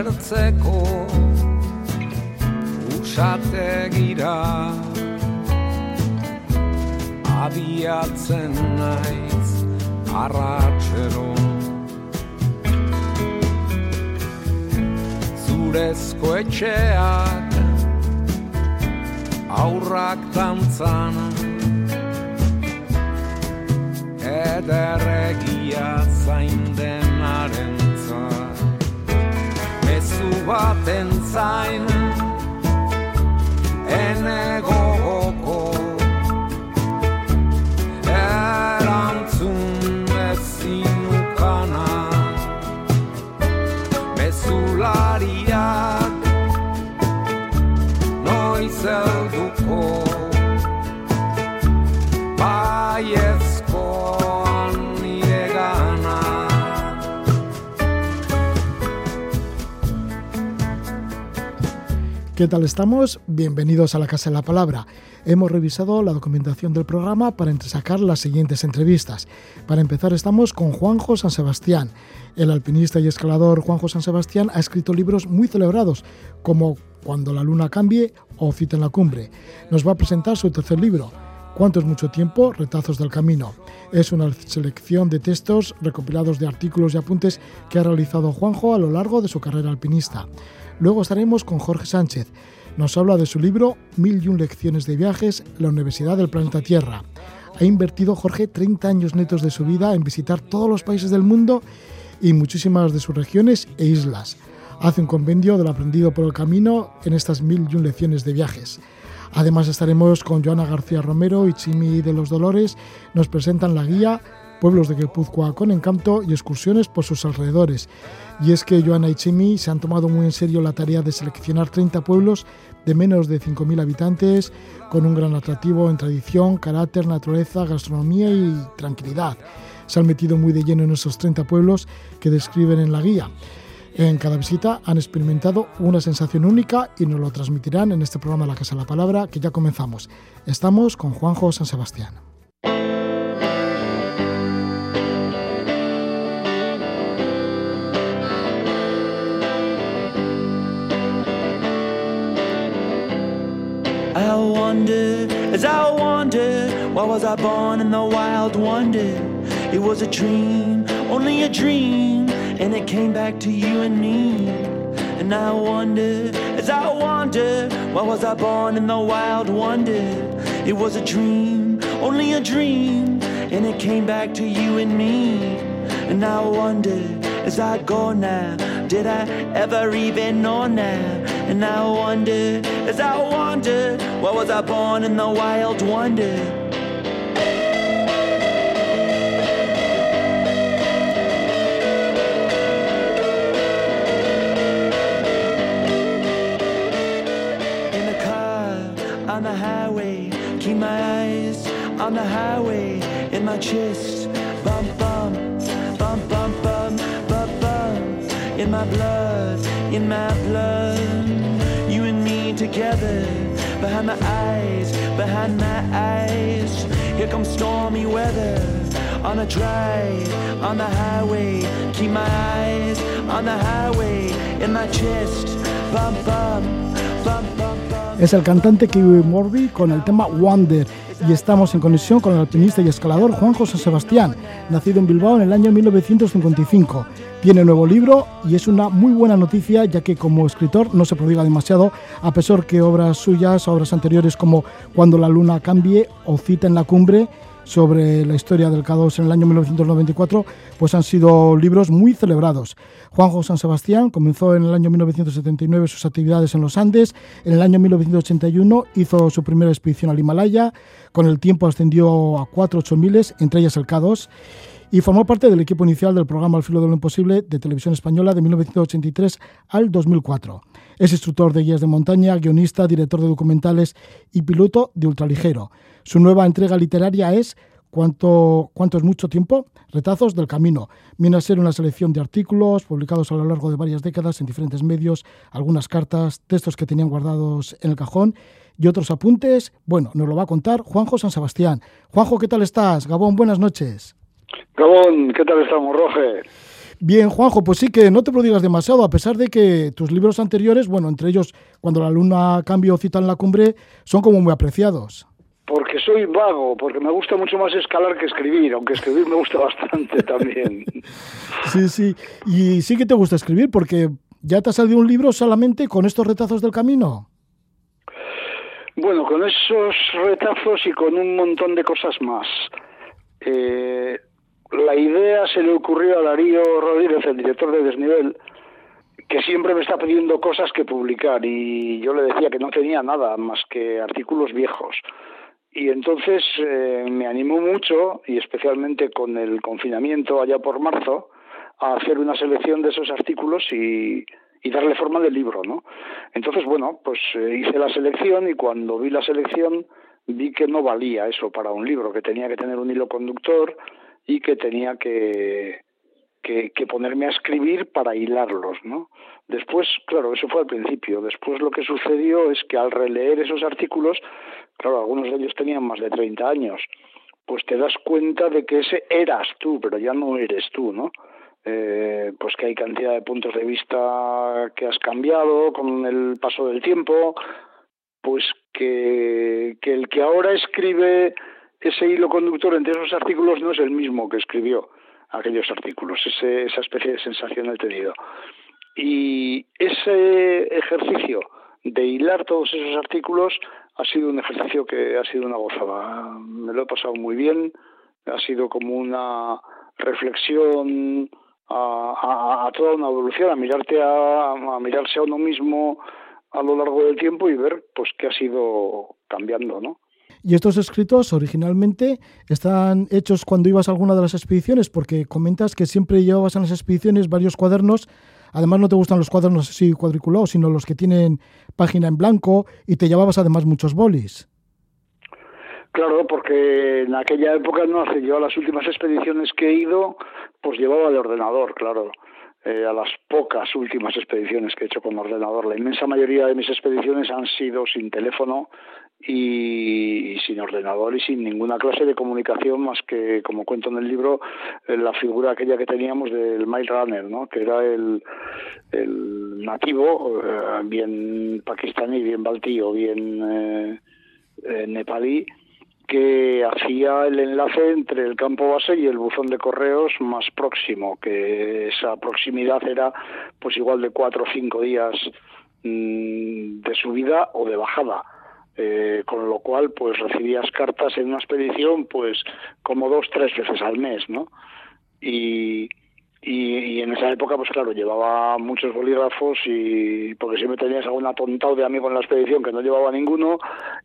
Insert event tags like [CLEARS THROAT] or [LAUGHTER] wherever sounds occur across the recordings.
itxasertzeko usate gira abiatzen naiz arratxero zurezko etxeak aurrak tantzan ederregia zain denaren zu baten zain Enego ¿Qué tal estamos? Bienvenidos a la Casa de la Palabra. Hemos revisado la documentación del programa para entresacar las siguientes entrevistas. Para empezar estamos con Juanjo San Sebastián. El alpinista y escalador Juanjo San Sebastián ha escrito libros muy celebrados como Cuando la luna cambie o Cita en la cumbre. Nos va a presentar su tercer libro, ¿Cuánto es mucho tiempo? Retazos del camino. Es una selección de textos recopilados de artículos y apuntes que ha realizado Juanjo a lo largo de su carrera alpinista. Luego estaremos con Jorge Sánchez. Nos habla de su libro Mil y un lecciones de viajes, la Universidad del Planeta Tierra. Ha invertido Jorge 30 años netos de su vida en visitar todos los países del mundo y muchísimas de sus regiones e islas. Hace un compendio de lo aprendido por el camino en estas mil y un lecciones de viajes. Además estaremos con Joana García Romero y Chimi de los Dolores. Nos presentan la guía Pueblos de Guipúzcoa con encanto y excursiones por sus alrededores. Y es que Joana y Chimi se han tomado muy en serio la tarea de seleccionar 30 pueblos de menos de 5.000 habitantes con un gran atractivo en tradición, carácter, naturaleza, gastronomía y tranquilidad. Se han metido muy de lleno en esos 30 pueblos que describen en la guía. En cada visita han experimentado una sensación única y nos lo transmitirán en este programa La Casa de la Palabra que ya comenzamos. Estamos con Juanjo San Sebastián. I wonder, as I wonder, why was I born in the wild wonder? It was a dream, only a dream, and it came back to you and me. And I wonder, as I wonder, why was I born in the wild wonder? It was a dream, only a dream, and it came back to you and me. And I wonder, as I go now, did I ever even know now? And I wonder, as I wonder, why was I born in the wild wonder? in the car on the highway. Keep my eyes on the highway in my chest. My blood, in my blood. You and me together. Behind my eyes, behind my eyes. Here comes stormy weather. On a drive, on the highway. Keep my eyes on the highway in my chest. Bump, bump, bump. Es el cantante Kiwi Morby con el tema Wonder estamos en conexión con el alpinista y escalador Juan José Sebastián, nacido en Bilbao en el año 1955. Tiene nuevo libro y es una muy buena noticia ya que como escritor no se prodiga demasiado, a pesar que obras suyas, obras anteriores como Cuando la luna cambie o Cita en la cumbre, sobre la historia del K2 en el año 1994, pues han sido libros muy celebrados. Juanjo San Sebastián comenzó en el año 1979 sus actividades en los Andes, en el año 1981 hizo su primera expedición al Himalaya, con el tiempo ascendió a 4 8 miles, entre ellas el K2, y formó parte del equipo inicial del programa Al filo de lo imposible de Televisión Española de 1983 al 2004. Es instructor de guías de montaña, guionista, director de documentales y piloto de ultraligero. Su nueva entrega literaria es ¿Cuánto, ¿Cuánto es mucho tiempo? Retazos del camino. Viene a ser una selección de artículos publicados a lo largo de varias décadas en diferentes medios, algunas cartas, textos que tenían guardados en el cajón y otros apuntes. Bueno, nos lo va a contar Juanjo San Sebastián. Juanjo, ¿qué tal estás? Gabón, buenas noches. Gabón, ¿qué tal estamos, Roger? Bien, Juanjo, pues sí que no te prodigas demasiado, a pesar de que tus libros anteriores, bueno, entre ellos Cuando la luna cambio cita en la cumbre, son como muy apreciados. Porque soy vago, porque me gusta mucho más escalar que escribir, aunque escribir me gusta bastante [LAUGHS] también. sí, sí. Y sí que te gusta escribir, porque ya te ha salido un libro solamente con estos retazos del camino. Bueno, con esos retazos y con un montón de cosas más. Eh, la idea se le ocurrió a Darío Rodríguez, el director de Desnivel, que siempre me está pidiendo cosas que publicar y yo le decía que no tenía nada más que artículos viejos. Y entonces eh, me animó mucho, y especialmente con el confinamiento allá por marzo, a hacer una selección de esos artículos y, darle forma de libro, ¿no? Entonces, bueno, pues eh, hice la selección y cuando vi la selección vi que no valía eso para un libro, que tenía que tener un hilo conductor, y que tenía que, que, ponerme a escribir para hilarlos, ¿no? Después, claro, eso fue al principio. Después lo que sucedió es que al releer esos artículos, claro, algunos de ellos tenían más de 30 años, pues te das cuenta de que ese eras tú, pero ya no eres tú, ¿no? Eh, pues que hay cantidad de puntos de vista que has cambiado con el paso del tiempo, pues que, que el que ahora escribe ese hilo conductor entre esos artículos no es el mismo que escribió aquellos artículos, esa especie de sensación he tenido. Y ese ejercicio de hilar todos esos artículos ha sido un ejercicio que ha sido una gozada. Me lo he pasado muy bien, ha sido como una reflexión a, a, toda una evolución, a mirarte a, a mirarse a uno mismo a lo largo del tiempo y ver pues qué ha sido cambiando, ¿no? Y estos escritos originalmente están hechos cuando ibas a alguna de las expediciones, porque comentas que siempre llevabas en las expediciones varios cuadernos. Además, no te gustan los cuadernos así cuadriculados, sino los que tienen página en blanco y te llevabas además muchos bolis. Claro, porque en aquella época no hace yo las últimas expediciones que he ido, pues llevaba el ordenador, claro. Eh, a las pocas últimas expediciones que he hecho con ordenador. La inmensa mayoría de mis expediciones han sido sin teléfono y, sin ordenador y sin ninguna clase de comunicación más que, como cuento en el libro, eh, la figura aquella que teníamos del Mail Runner, ¿no? que era el, nativo, eh, bien pakistaní, bien baltí o bien nepalí, que hacía el enlace entre el campo base y el buzón de correos más próximo, que esa proximidad era pues igual de cuatro o cinco días mm, de subida o de bajada. Eh, con lo cual pues recibías cartas en una expedición pues como dos tres veces al mes no y, y, en esa época, pues claro, llevaba muchos bolígrafos y porque siempre tenías algún atontado de amigo en la expedición que no llevaba ninguno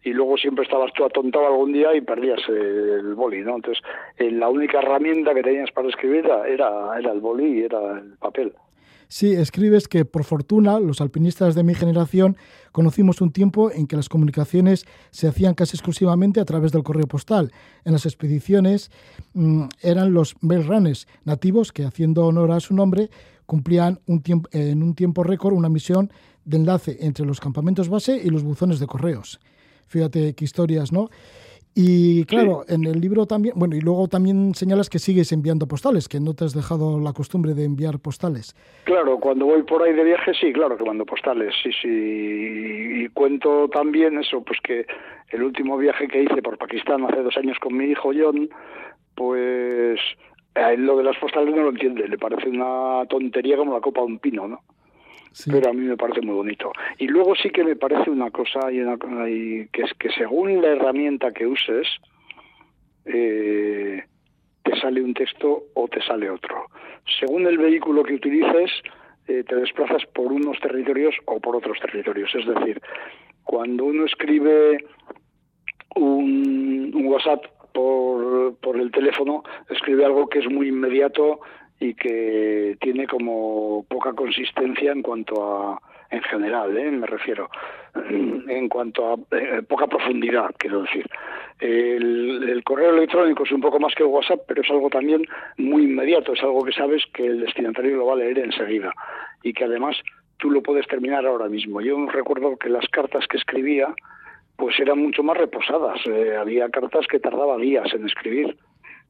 y luego siempre estabas tú atontado algún día y perdías el boli, ¿no? Entonces, eh, la única herramienta que tenías para escribir era, era el boli y era el papel. Sí, escribes que por fortuna los alpinistas de mi generación conocimos un tiempo en que las comunicaciones se hacían casi exclusivamente a través del correo postal. En las expediciones mm, eran los runners nativos que, haciendo honor a su nombre, cumplían un tiempo, en un tiempo récord una misión de enlace entre los campamentos base y los buzones de correos. Fíjate qué historias, ¿no? Y claro, en el libro también, bueno, y luego también señalas que sigues enviando postales, que no te has dejado la costumbre de enviar postales. Claro, cuando voy por ahí de viaje, sí, claro que mando postales, sí, sí. Y cuento también eso, pues que el último viaje que hice por Pakistán hace dos años con mi hijo John, pues a él lo de las postales no lo entiende, le parece una tontería como la copa de un pino, ¿no? Pero a mí me parece muy bonito. Y luego sí que me parece una cosa, y una, que es que según la herramienta que uses, eh, te sale un texto o te sale otro. Según el vehículo que utilices, eh, te desplazas por unos territorios o por otros territorios. Es decir, cuando uno escribe un, un WhatsApp por, por el teléfono, escribe algo que es muy inmediato y que tiene como poca consistencia en cuanto a en general, ¿eh? me refiero, [CLEARS THROAT] en cuanto a eh, poca profundidad, quiero decir. El, correo electrónico es un poco más que el WhatsApp, pero es algo también muy inmediato, es algo que sabes que el destinatario lo va a leer enseguida y que además tú lo puedes terminar ahora mismo. Yo recuerdo que las cartas que escribía pues eran mucho más reposadas, eh, había cartas que tardaba días en escribir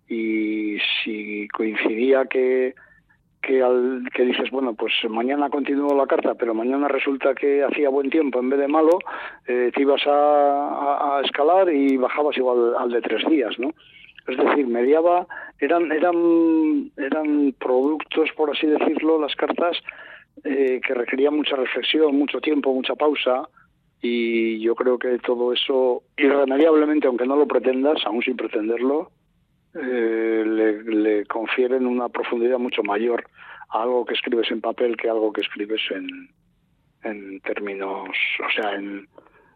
y si coincidía que, que, al, que dices, bueno, pues mañana continúo la carta, pero mañana resulta que hacía buen tiempo en vez de malo, eh, te ibas a, escalar y bajabas igual al de tres días, ¿no? Es decir, mediaba, eran, eran, eran productos, por así decirlo, las cartas eh, que requerían mucha reflexión, mucho tiempo, mucha pausa, y yo creo que todo eso, irremediablemente, aunque no lo pretendas, aún sin pretenderlo, eh, le, le, confieren una profundidad mucho mayor a algo que escribes en papel que algo que escribes en, en términos, o sea, en,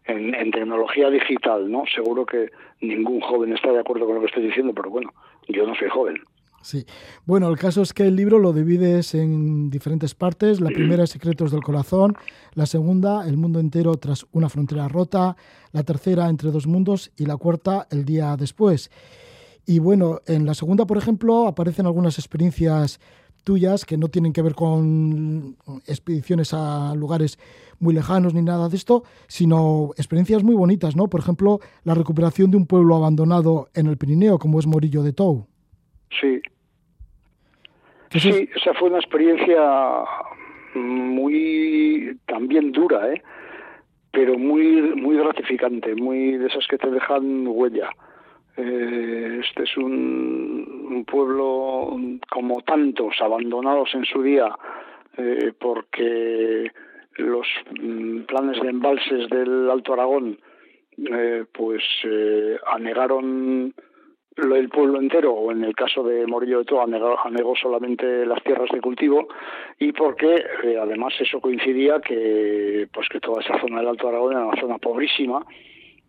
en, en, tecnología digital, ¿no? Seguro que ningún joven está de acuerdo con lo que estoy diciendo, pero bueno, yo no soy joven. Sí. Bueno, el caso es que el libro lo divides en diferentes partes. La primera es Secretos del Corazón, la segunda, El mundo entero tras una frontera rota, la tercera, Entre dos mundos y la cuarta, El día después. Y bueno, en la segunda, por ejemplo, aparecen algunas experiencias tuyas que no tienen que ver con expediciones a lugares muy lejanos ni nada de esto, sino experiencias muy bonitas, ¿no? Por ejemplo, la recuperación de un pueblo abandonado en el Pirineo, como es Morillo de Tou. Sí. Entonces... Sí, esa fue una experiencia muy también dura, ¿eh? pero muy muy gratificante, muy de esas que te dejan huella. Eh, este es un, pueblo como tantos abandonados en su día eh, porque los mm, planes de embalses del Alto Aragón eh, pues anegaron el pueblo entero, o en el caso de Morillo de Toa, anegó, anegó solamente las tierras de cultivo, y porque eh, además eso coincidía que, pues que toda esa zona del Alto Aragón era una zona pobrísima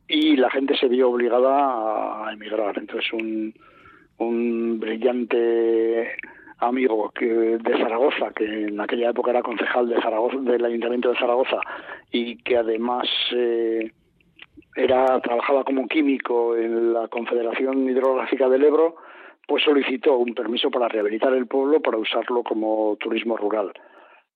y la gente se vio obligada a emigrar. Entonces un, un brillante amigo que, de Zaragoza, que en aquella época era concejal de Zaragoza, del Ayuntamiento de Zaragoza y que además eh, era trabajaba como químico en la Confederación Hidrográfica del Ebro, pues solicitó un permiso para rehabilitar el pueblo para usarlo como turismo rural.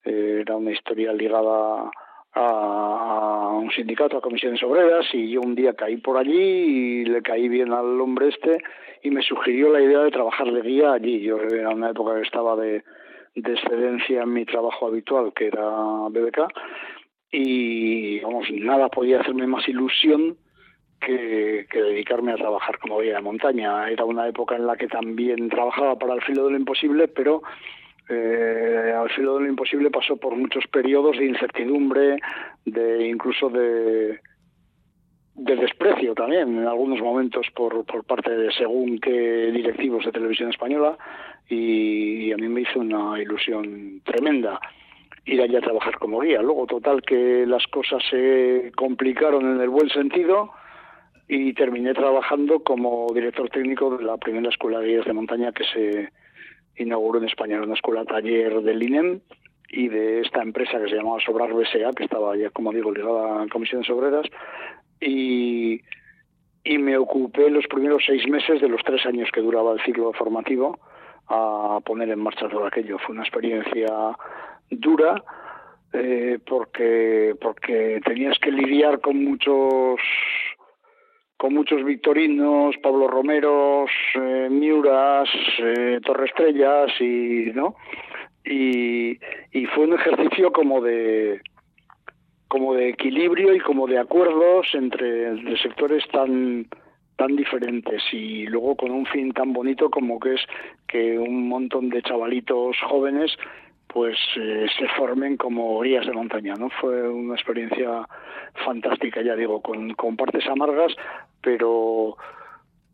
Eh, era una historia ligada a, un sindicato, a comisiones obreras, y yo un día caí por allí y le caí bien al hombre este y me sugirió la idea de trabajar de guía allí. Yo era una época que estaba de, de excedencia en mi trabajo habitual, que era BBK, y vamos, nada podía hacerme más ilusión que, que, dedicarme a trabajar como guía de montaña. Era una época en la que también trabajaba para el filo de lo imposible, pero eh, al filo de lo imposible pasó por muchos periodos de incertidumbre, de incluso de, de desprecio también en algunos momentos por, por parte de según qué directivos de televisión española y, y a mí me hizo una ilusión tremenda ir allá a trabajar como guía. Luego, total, que las cosas se complicaron en el buen sentido y terminé trabajando como director técnico de la primera escuela de guías de montaña que se inauguró en España, una escuela taller del INEM y de esta empresa que se llamaba Sobrar BSA, que estaba ya, como digo, ligada a comisiones obreras, y, y me ocupé los primeros seis meses de los tres años que duraba el ciclo formativo a poner en marcha todo aquello. Fue una experiencia dura eh, porque porque tenías que lidiar con muchos con muchos victorinos, Pablo Romeros, eh, Miuras, eh, Torre Estrellas y no y, y fue un ejercicio como de como de equilibrio y como de acuerdos entre, entre sectores tan tan diferentes y luego con un fin tan bonito como que es que un montón de chavalitos jóvenes pues eh, se formen como guías de montaña, ¿no? Fue una experiencia fantástica, ya digo, con, con partes amargas, pero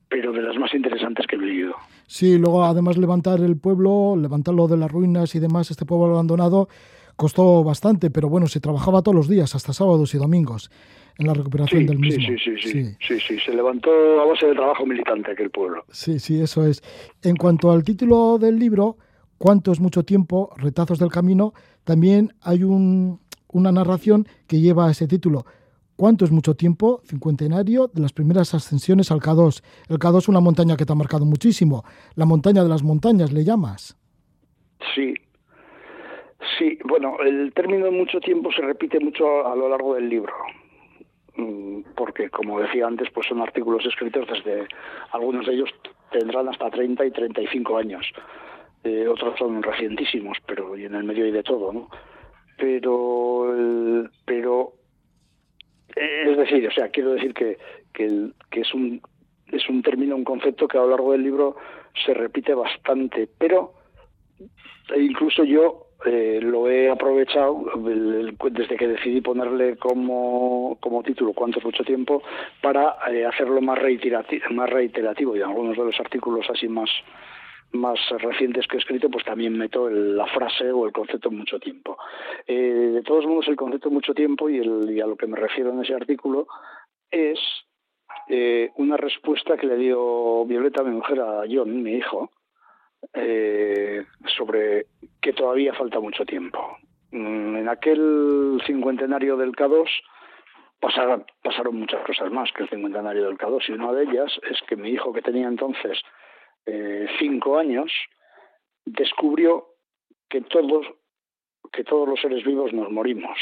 pero de las más interesantes que he vivido. Sí, luego además levantar el pueblo, levantarlo de las ruinas y demás, este pueblo abandonado, costó bastante, pero bueno, se trabajaba todos los días, hasta sábados y domingos, en la recuperación sí, del mismo. Sí sí, sí sí, sí, sí, se levantó a base de trabajo militante aquel pueblo. Sí, sí, eso es. En cuanto al título del libro, Cuánto es mucho tiempo, Retazos del Camino, también hay un, una narración que lleva ese título. ¿Cuánto es mucho tiempo? Cincuentenario de las primeras ascensiones al K2. El K2 es una montaña que te ha marcado muchísimo. La montaña de las montañas, ¿le llamas? Sí. Sí, bueno, el término mucho tiempo se repite mucho a lo largo del libro porque como decía antes, pues son artículos escritos desde algunos de ellos tendrán hasta 30 y 35 años. Eh, otros son recientísimos, pero y en el medio hay de todo, ¿no? Pero, pero eh, es decir, o sea, quiero decir que, que, el- que es un es un término, un concepto que a lo largo del libro se repite bastante, pero incluso yo eh, lo he aprovechado desde que decidí ponerle como, como título cuánto es mucho tiempo para eh, hacerlo más reiterativo, más reiterativo y algunos de los artículos así más más recientes que he escrito, pues también meto la frase o el concepto mucho tiempo. Eh, de todos modos, el concepto mucho tiempo y a lo que me refiero en ese artículo es eh, una respuesta que le dio Violeta, mi mujer, a John, mi hijo, eh, sobre que todavía falta mucho tiempo. Mm, En aquel cincuentenario del K2 pasaron, pasaron muchas cosas más que el cincuentenario del K2 y una de ellas es que mi hijo que tenía entonces eh, cinco años descubrió que todos que todos los seres vivos nos morimos.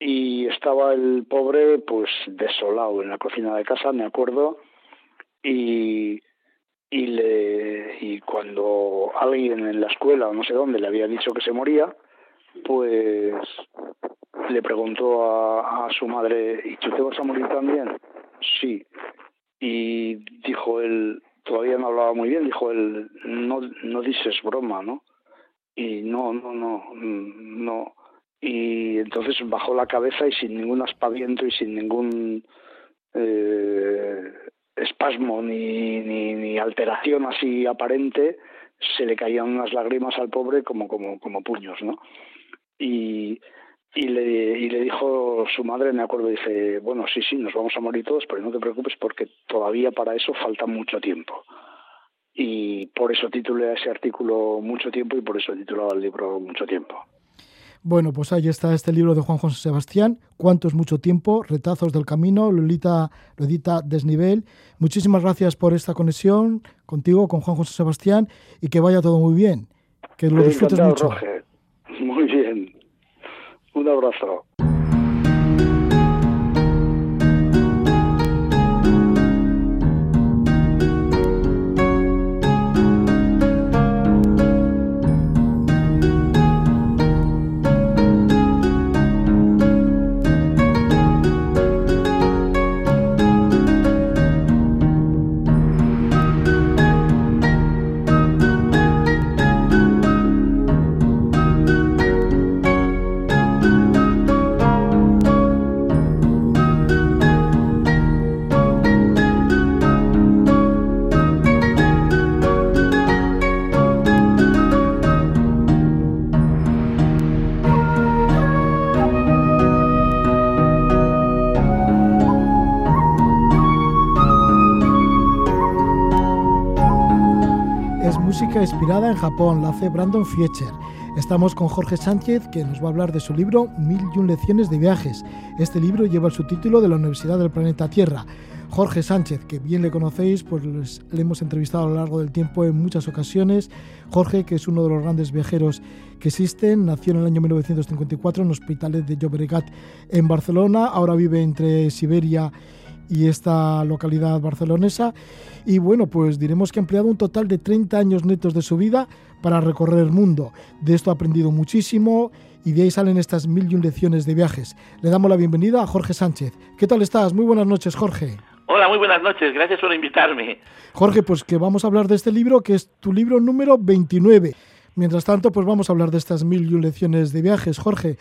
Y estaba el pobre pues desolado en la cocina de casa me acuerdo y y le y cuando alguien en la escuela o no sé dónde le había dicho que se moría pues le preguntó a, a su madre y tú te vas a morir también sí. Y dijo él todavía no hablaba muy bien dijo él no no dices broma no y no no no mm, no. Y entonces bajó la cabeza y sin ningún aspaviento y sin ningún eh, espasmo ni, ni, alteración así aparente se le caían unas lágrimas al pobre como como como puños no y y le, y le dijo su madre, me acuerdo, dice, bueno, sí, sí, nos vamos a morir todos, pero no te preocupes porque todavía para eso falta mucho tiempo. Y por eso titulé a ese artículo Mucho tiempo y por eso he titulado al libro Mucho tiempo. Bueno, pues ahí está este libro de Juan José Sebastián, ¿Cuánto es mucho tiempo? Retazos del camino, Lolita, lo edita Desnivel. Muchísimas gracias por esta conexión contigo, con Juan José Sebastián, y que vaya todo muy bien. Que lo disfrutes mucho. Roger. Un abrazo. Música inspirada en Japón, la hace Brandon Fletcher. Estamos con Jorge Sánchez, que nos va a hablar de su libro Mil y un lecciones de viajes. Este libro lleva el subtítulo de la Universidad del Planeta Tierra. Jorge Sánchez, que bien le conocéis, pues les- le hemos entrevistado a lo largo del tiempo en muchas ocasiones. Jorge, que es uno de los grandes viajeros que existen, nació en el año 1954 en Hospitalet de Llobregat en Barcelona, ahora vive entre Siberia y esta localidad barcelonesa. Y bueno, pues diremos que ha empleado un total de 30 años netos de su vida para recorrer el mundo. De esto ha aprendido muchísimo y de ahí salen estas mil y un lecciones de viajes. Le damos la bienvenida a Jorge Sánchez. ¿Qué tal estás? Muy buenas noches, Jorge. Hola, muy buenas noches. Gracias por invitarme. Jorge, pues que vamos a hablar de este libro, que es tu libro número 29. Mientras tanto, pues vamos a hablar de estas mil y un lecciones de viajes, Jorge,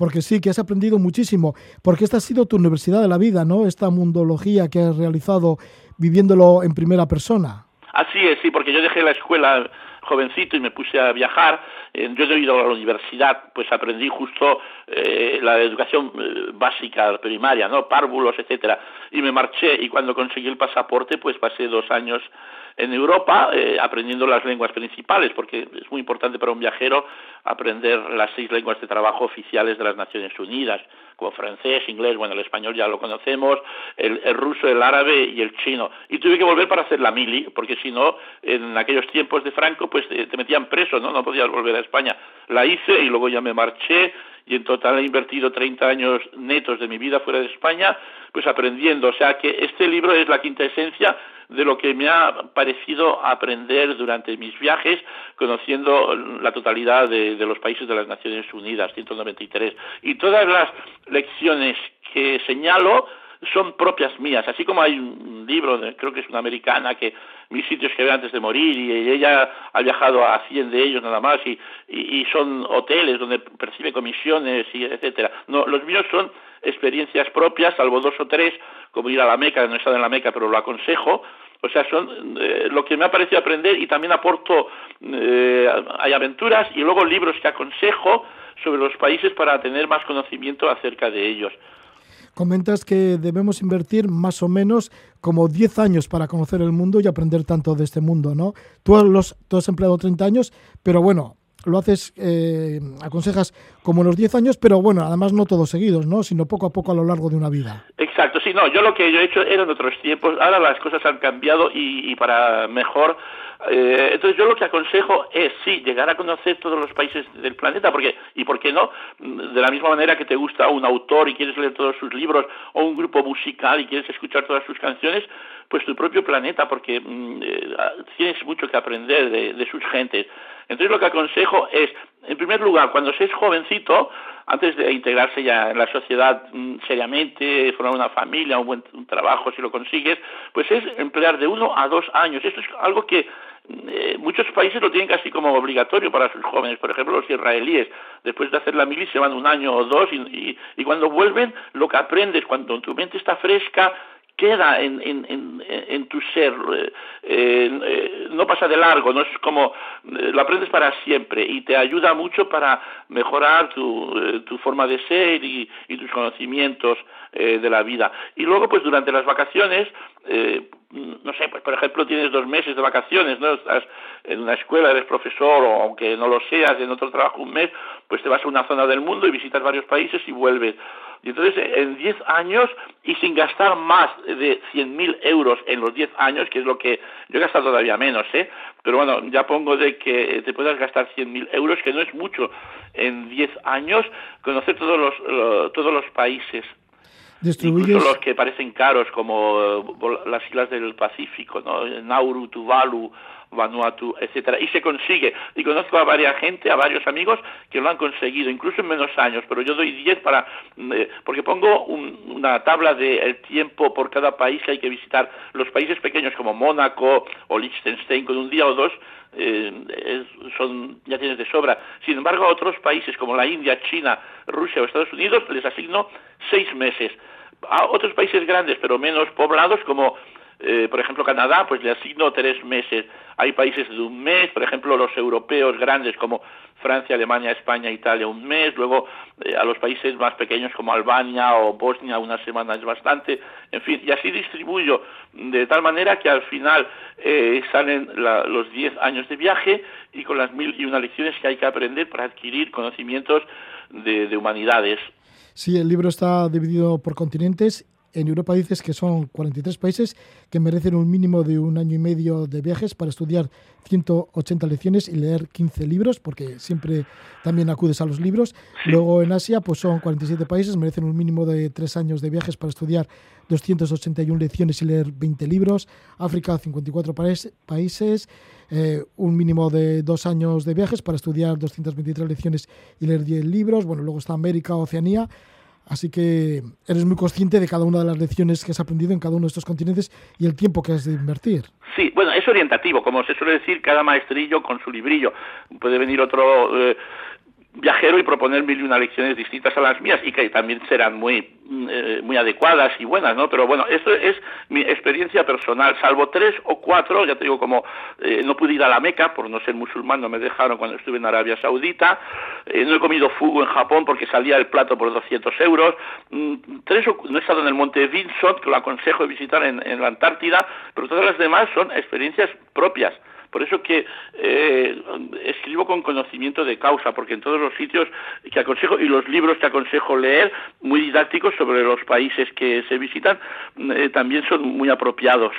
porque sí, que has aprendido muchísimo, porque esta ha sido tu universidad de la vida, ¿no? Esta mundología que has realizado viviéndolo en primera persona. Así es, sí, porque yo dejé la escuela jovencito y me puse a viajar. Eh, yo he ido a la universidad, pues aprendí justo eh, la educación eh, básica, primaria, ¿no? Párvulos, etcétera. Y me marché y cuando conseguí el pasaporte, pues pasé dos años en Europa eh, aprendiendo las lenguas principales, porque es muy importante para un viajero aprender las seis lenguas de trabajo oficiales de las Naciones Unidas, como francés, inglés, bueno, el español ya lo conocemos, el, ruso, el árabe y el chino. Y tuve que volver para hacer la mili, porque si no, en aquellos tiempos de Franco, pues te, te metían preso, ¿no? No podías volver a España. La hice y luego ya me marché y en total he invertido 30 años netos de mi vida fuera de España, pues aprendiendo. O sea que este libro es la quinta esencia de lo que me ha parecido aprender durante mis viajes, conociendo la totalidad de, los países de las Naciones Unidas, 193. Y todas las lecciones que señalo son propias mías, así como hay un libro, creo que es una americana, que mis sitios que ve antes de morir, y ella ha viajado a 100 de ellos nada más, y, y, son hoteles donde percibe comisiones, y etcétera. No, los míos son experiencias propias, salvo dos o tres, como ir a la Meca, no he estado en la Meca, pero lo aconsejo, o sea, son eh, lo que me ha parecido aprender y también aporto, eh, hay aventuras y luego libros que aconsejo sobre los países para tener más conocimiento acerca de ellos comentas que debemos invertir más o menos como 10 años para conocer el mundo y aprender tanto de este mundo, ¿no? Tú, los, has empleado 30 años, pero bueno, lo haces, eh, aconsejas como los 10 años, pero bueno, además no todos seguidos, ¿no? Sino poco a poco a lo largo de una vida. Exacto, sí, no, yo lo que yo he hecho eran otros tiempos, ahora las cosas han cambiado y, para mejor. Eh, entonces yo lo que aconsejo es, sí, llegar a conocer todos los países del planeta, porque, y por qué no, de la misma manera que te gusta un autor y quieres leer todos sus libros, o un grupo musical y quieres escuchar todas sus canciones, pues tu propio planeta, porque mm, eh, tienes mucho que aprender de, sus gentes. Entonces lo que aconsejo es, en primer lugar, cuando seas jovencito, antes de integrarse ya en la sociedad mm, seriamente, formar una familia, un buen trabajo si lo consigues, pues es emplear de uno a dos años. Esto es algo que eh, muchos países lo tienen casi como obligatorio para sus jóvenes. Por ejemplo, los israelíes, después de hacer la mili, se van un año o dos y cuando vuelven, lo que aprendes, cuando tu mente está fresca, queda en, en, en, tu ser, eh, eh, no pasa de largo, no es como eh, lo aprendes para siempre y te ayuda mucho para mejorar tu, tu forma de ser y, y tus conocimientos de la vida. Y luego, pues durante las vacaciones, no sé, pues por ejemplo tienes dos meses de vacaciones, ¿no? Estás en una escuela, eres profesor o aunque no lo seas, en otro trabajo un mes, pues te vas a una zona del mundo y visitas varios países y vuelves. Y entonces en 10 años y sin gastar más de 100.000 euros en los 10 años, que es lo que yo he gastado todavía menos, ¿eh? Pero bueno, ya pongo de que te puedas gastar 100.000 euros, que no es mucho en 10 años, conocer todos los, todos los países. Incluso los que parecen caros, como las islas del Pacífico, ¿no? Nauru, Tuvalu, Vanuatu, etcétera, y se consigue. Y conozco a varias gente, a varios amigos que lo han conseguido, incluso en menos años, pero yo doy 10 para, mm, eh, porque pongo una tabla del tiempo por cada país que hay que visitar. Los países pequeños como Mónaco o Liechtenstein con un día o dos eh, son ya tienes de sobra. Sin embargo, a otros países como la India, China, Rusia o Estados Unidos les asigno seis meses. A otros países grandes pero menos poblados como eh, por ejemplo, Canadá, pues le asigno tres meses. Hay países de un mes, por ejemplo, los europeos grandes como Francia, Alemania, España, Italia, un mes. Luego, eh, a los países más pequeños como Albania o Bosnia, una semana es bastante. En fin, y así distribuyo de tal manera que al final eh, salen los diez años de viaje y con las mil y una lecciones que hay que aprender para adquirir conocimientos de, de humanidades. Sí, el libro está dividido por continentes en Europa dices que son 43 países que merecen un mínimo de un año y medio de viajes para estudiar 180 lecciones y leer 15 libros, porque siempre también acudes a los libros. Luego en Asia pues son 47 países, merecen un mínimo de tres años de viajes para estudiar 281 lecciones y leer 20 libros. África 54 países, eh, un mínimo de dos años de viajes para estudiar 223 lecciones y leer 10 libros. Bueno, luego está América, Oceanía. Así que eres muy consciente de cada una de las lecciones que has aprendido en cada uno de estos continentes y el tiempo que has de invertir. Sí, bueno, es orientativo, como se suele decir, cada maestrillo con su librillo. Puede venir otro eh, viajero y proponer mil y una lecciones distintas a las mías y que también serán muy mm, eh, muy adecuadas y buenas, ¿no? Pero bueno, esto es mi experiencia personal, salvo tres o cuatro, ya te digo, como eh, no pude ir a la Meca por no ser musulmán, no me dejaron cuando estuve en Arabia Saudita, eh, no he comido fugo en Japón porque salía el plato por 200 euros, mm, tres o, no he estado en el monte Vinson, que lo aconsejo visitar en, en la Antártida, pero todas las demás son experiencias propias. Por eso que eh, escribo con conocimiento de causa, porque en todos los sitios que aconsejo y los libros que aconsejo leer, muy didácticos sobre los países que se visitan, eh, también son muy apropiados.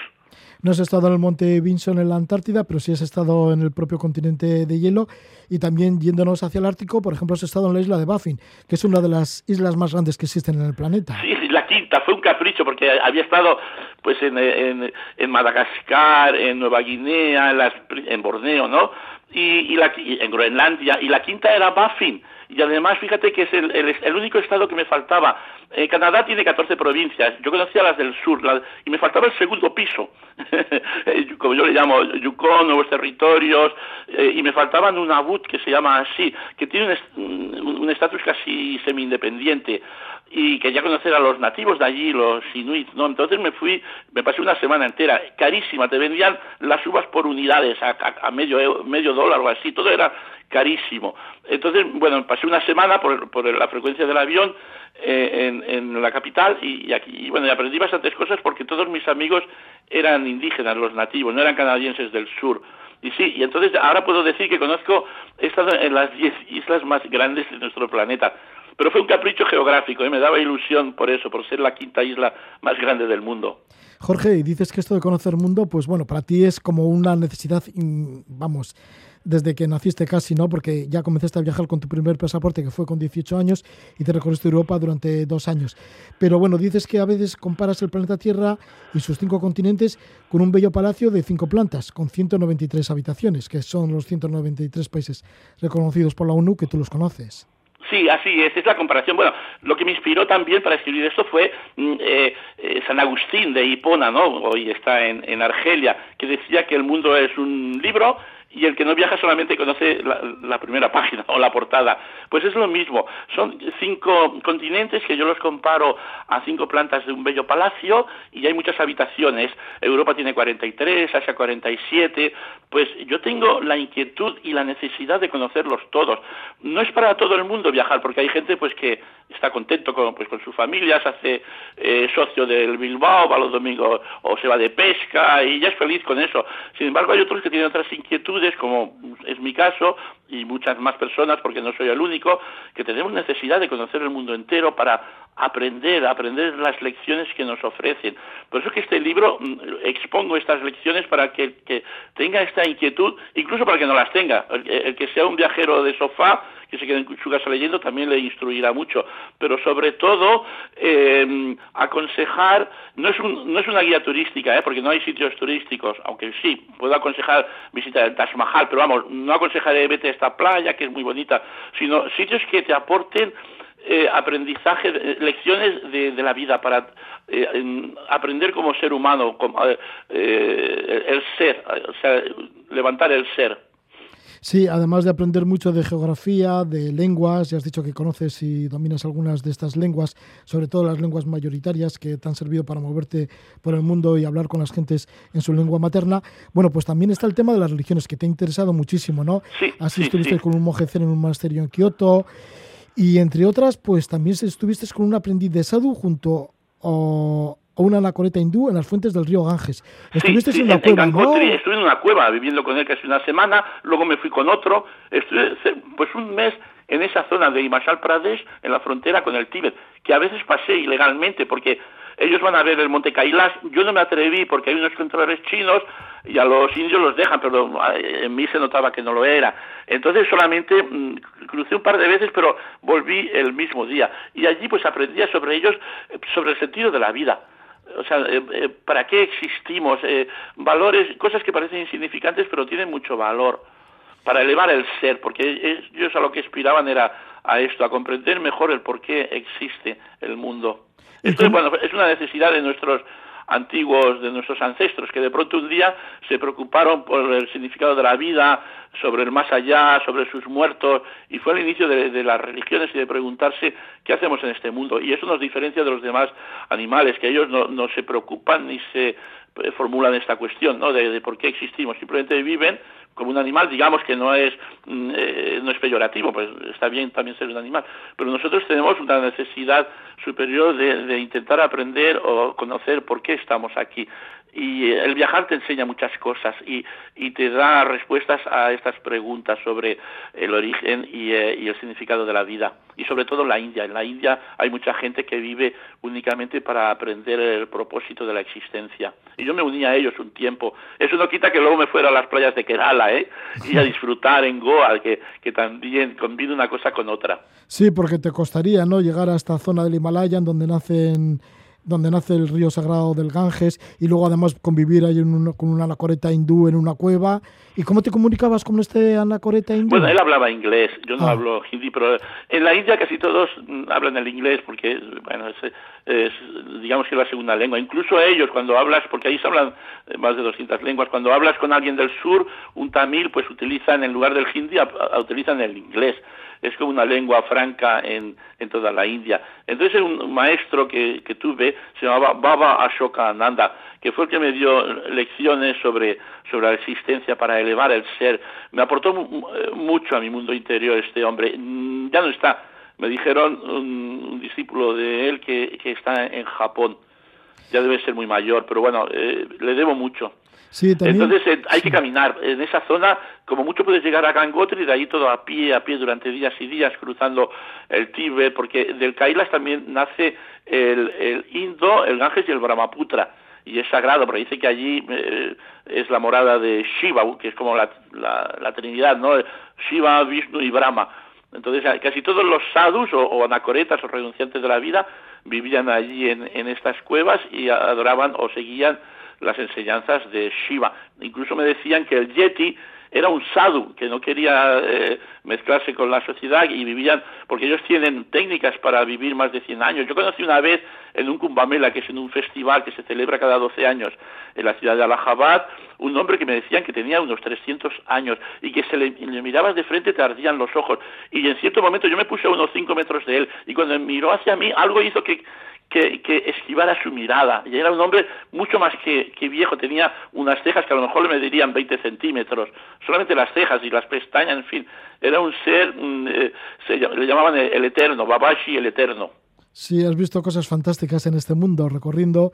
No has estado en el monte Vinson en la Antártida, pero sí has estado en el propio continente de hielo y también yéndonos hacia el Ártico, por ejemplo, has estado en la isla de Baffin, que es una de las islas más grandes que existen en el planeta. Sí, la quinta fue un capricho porque había estado pues en, en, en Madagascar, en Nueva Guinea, en, las, en Borneo, ¿no? Y, y, la, en Groenlandia, y la quinta era Baffin, y además fíjate que es el, el, el único estado que me faltaba. Eh, Canadá tiene 14 provincias, yo conocía las del sur la, y me faltaba el segundo piso, [LAUGHS] como yo le llamo, Yukon, Nuevos Territorios, eh, y me faltaba Nunavut, que se llama así, que tiene un estatus casi semi-independiente y quería conocer a los nativos de allí, los inuits, ¿no? Entonces me fui, me pasé una semana entera, carísima, te vendían las uvas por unidades, a, a, a medio, medio dólar o así, todo era carísimo. Entonces, bueno, pasé una semana por, por la frecuencia del avión eh, en, en, la capital y, y aquí, y bueno, y aprendí bastantes cosas porque todos mis amigos eran indígenas, los nativos, no eran canadienses del sur. Y sí, y entonces ahora puedo decir que conozco, he estado en las 10 islas más grandes de nuestro planeta. Pero fue un capricho geográfico, ¿eh? me daba ilusión por eso, por ser la quinta isla más grande del mundo. Jorge, y dices que esto de conocer mundo, pues bueno, para ti es como una necesidad, vamos, desde que naciste casi, ¿no? Porque ya comenzaste a viajar con tu primer pasaporte, que fue con 18 años, y te recorriste Europa durante dos años. Pero bueno, dices que a veces comparas el planeta Tierra y sus cinco continentes con un bello palacio de cinco plantas, con 193 habitaciones, que son los 193 países reconocidos por la ONU, que tú los conoces. Sí, así es, es la comparación. Bueno, lo que me inspiró también para escribir esto fue eh, eh, San Agustín de Hipona, ¿no? Hoy está en, en Argelia, que decía que el mundo es un libro y el que no viaja solamente conoce la, primera [LAUGHS] página o la portada. Pues es lo mismo. Son cinco continentes que yo los comparo a cinco plantas de un bello palacio y hay muchas habitaciones. Europa tiene 43, Asia 47. Pues yo tengo la inquietud y la necesidad de conocerlos todos. No es para todo el mundo viajar, porque hay gente pues que está contento con, pues, con su familia, se hace eh, socio del Bilbao, va los domingos o se va de pesca y ya es feliz con eso. Sin embargo, hay otros que tienen otras inquietudes como es mi caso, y muchas más personas, porque no soy el único, que tenemos necesidad de conocer el mundo entero para aprender, aprender las lecciones que nos ofrecen. Por eso que este libro mm, expongo estas lecciones para que, que tenga esta inquietud, incluso para que no las tenga. El, el que sea un viajero de sofá, que se quede en su casa leyendo, también le instruirá mucho. Pero sobre todo, eh, aconsejar, no es, no es una guía turística, ¿eh? porque no hay sitios turísticos, aunque sí, puedo aconsejar visitar el Taj Mahal, pero vamos, no aconsejaré vete a esta playa, que es muy bonita, sino sitios que te aporten eh, aprendizaje, lecciones de, de, la vida para eh, en, aprender como ser humano, como, eh, el ser, levantar el ser. Sí, además de aprender mucho de geografía, de lenguas, ya has dicho que conoces y dominas algunas de estas lenguas, sobre todo las lenguas mayoritarias que te han servido para moverte por el mundo y hablar con las gentes en su lengua materna. Bueno, pues también está el tema de las religiones, que te ha interesado muchísimo, ¿no? Sí, Así sí, estuviste sí. con un monje zen en un monasterio en Kioto. Y entre otras, pues también estuviste con un aprendiz de sadhu junto a, a una anacoreta hindú en las fuentes del río Ganges. Estuviste sí, sí, en en, cueva, en ¿no? Estuve en una cueva viviendo con él casi una semana, luego me fui con otro, estuve pues un mes en esa zona de Himachal Pradesh, en la frontera con el Tíbet, que a veces pasé ilegalmente porque ellos van a ver el monte Kailash, yo no me atreví porque hay unos controles chinos y a los indios los dejan, pero en mí se notaba que no lo era. Entonces solamente mmm, crucé un par de veces, pero volví el mismo día. Y allí pues aprendía sobre ellos, sobre el sentido de la vida o sea, eh, eh, ¿para qué existimos? Eh, valores, cosas que parecen insignificantes, pero tienen mucho valor para elevar el ser, porque ellos a lo que aspiraban era a esto, a comprender mejor el por qué existe el mundo. Esto es, bueno, es una necesidad de nuestros antiguos, de nuestros ancestros, que de pronto un día se preocuparon por el significado de la vida, sobre el más allá, sobre sus muertos, y fue el inicio de, las religiones y de preguntarse qué hacemos en este mundo. Y eso nos diferencia de los demás animales, que ellos no, se preocupan ni se formulan esta cuestión, ¿no? De por qué existimos, simplemente viven como un animal, digamos que no es eh, no es peyorativo, pues está bien también ser un animal, pero nosotros tenemos una necesidad superior de, de, intentar aprender o conocer por qué estamos aquí. Y el viajar te enseña muchas cosas y, y te da respuestas a estas preguntas sobre el origen y, eh, y, el significado de la vida y sobre todo la India. En la India hay mucha gente que vive únicamente para aprender el propósito de la existencia y yo me uní a ellos un tiempo. Eso no quita que luego me fuera a las playas de Kerala ¿eh? y a disfrutar en Goa, que, que también combina una cosa con otra. Sí, porque te costaría no llegar a esta zona del Himalaya en donde nacen donde nace el río sagrado del Ganges, y luego además convivir ahí con una anacoreta hindú en una cueva. ¿Y cómo te comunicabas con este anacoreta hindú? Bueno, él hablaba inglés, yo no ah. hablo hindi, pero en la India casi todos hablan el inglés porque, bueno, es, digamos que es la segunda lengua. Incluso ellos, cuando hablas, porque ahí se hablan más de 200 lenguas, cuando hablas con alguien del sur, un tamil, pues utilizan en lugar del hindi, utilizan el inglés es como una lengua franca en, en toda la India. Entonces un maestro que, que tuve se llamaba Baba Ashoka Ananda, que fue el que me dio lecciones sobre, sobre la existencia para elevar el ser. Me aportó mucho a mi mundo interior este hombre. Ya no está. Me dijeron un, discípulo de él que, que está en Japón ya debe ser muy mayor, pero bueno, eh, le debo mucho. Entonces eh, hay que caminar. En esa zona, como mucho puedes llegar a Gangotri, de ahí todo a pie, a pie durante días y días, cruzando el Tíbet, porque del Kailas también nace el, el Indo, el Ganges y el Brahmaputra. Y es sagrado, porque dice que allí eh, es la morada de Shiva, que es como la, la, Trinidad, ¿no? Shiva, Vishnu y Brahma. Entonces, casi todos los sadhus o, o, anacoretas o renunciantes de la vida vivían allí en, en estas cuevas y adoraban o seguían las enseñanzas de Shiva. Incluso me decían que el Yeti era un sadhu que no quería eh, mezclarse con la sociedad y vivían, porque ellos tienen técnicas para vivir más de 100 años. Yo conocí una vez en un Kumbamela, que es en un festival que se celebra cada 12 años en la ciudad de Allahabad, un hombre que me decían que tenía unos 300 años y que se le, le mirabas de frente te ardían los ojos. Y en cierto momento yo me puse a unos 5 metros de él y cuando miró hacia mí algo hizo que que, que, esquivara su mirada. Y era un hombre mucho más que, que, viejo, tenía unas cejas que a lo mejor le medirían 20 centímetros, solamente las cejas y las pestañas, en fin, era un ser, eh, se, le llamaban el, Eterno, Babashi el Eterno. Sí, has visto cosas fantásticas en este mundo, recorriendo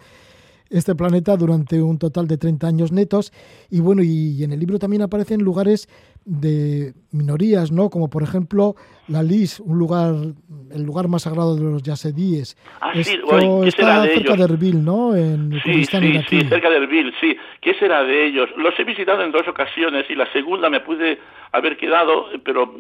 este planeta durante un total de 30 años netos. Y bueno, y, en el libro también aparecen lugares de minorías, ¿no? Como por ejemplo la Lis, un lugar, el lugar más sagrado de los yasedíes. Ah, Esto está cerca de Erbil, ¿no? En sí, sí, sí, cerca de Erbil, sí. ¿Qué será de ellos? Los he visitado en dos ocasiones y la segunda me pude haber quedado, pero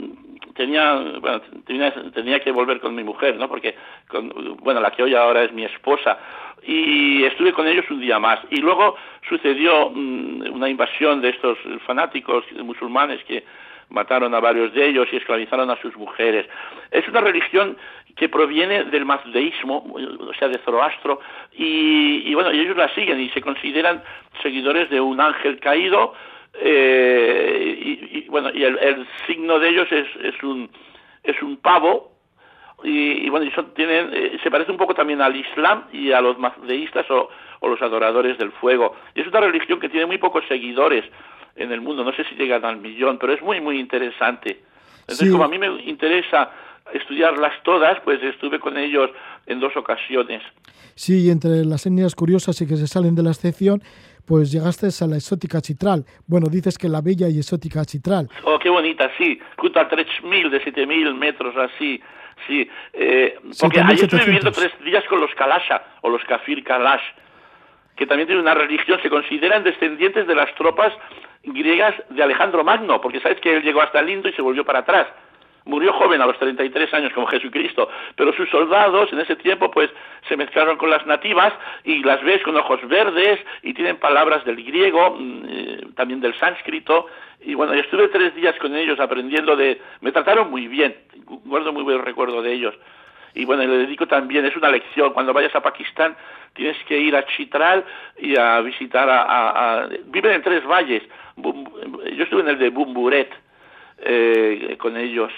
tenía, bueno, tenía, tenía que volver con mi mujer, ¿no? Porque, con, bueno, la que hoy ahora es mi esposa y estuve con ellos un día más. Y luego sucedió mm, una invasión de estos fanáticos musulmanes que mataron a varios de ellos y esclavizaron a sus mujeres. Es una religión que proviene del mazdeísmo, o sea, de Zoroastro, y, bueno, ellos la siguen y se consideran seguidores de un ángel caído, eh, y, bueno, y el, signo de ellos es, es un es un pavo y, bueno, eso tienen, eh, se parece un poco también al Islam y a los mazdeístas o, o, los adoradores del fuego. Y es una religión que tiene muy pocos seguidores en el mundo, no sé si llegan al millón, pero es muy, muy interesante. Entonces, como a mí me interesa estudiarlas todas, pues estuve con ellos en dos ocasiones. Sí, y entre las etnias curiosas y que se salen de la excepción, pues llegaste a la exótica chitral. Bueno, dices que la bella y exótica chitral. Oh, qué bonita, sí, junto a 3.000, de 7.000 metros así, Sí, eh, porque ayer estuve viviendo tres días con los Kalasha, o los Kafir Kalash, que también tienen una religión, se consideran descendientes de las tropas griegas de Alejandro Magno, porque sabes que él llegó hasta el Indo y se volvió para atrás. Murió joven a los 33 años como Jesucristo, pero sus soldados en ese tiempo pues se mezclaron con las nativas y las ves con ojos verdes y tienen palabras del griego, mm, eh, también del sánscrito y bueno, yo estuve tres días con ellos aprendiendo de... Me trataron muy bien, guardo muy buen recuerdo de ellos. Y bueno, le dedico también, es una lección, cuando vayas a Pakistán tienes que ir a Chitral y a visitar a... viven en tres valles. Yo estuve en el de Bumburet eh, con ellos.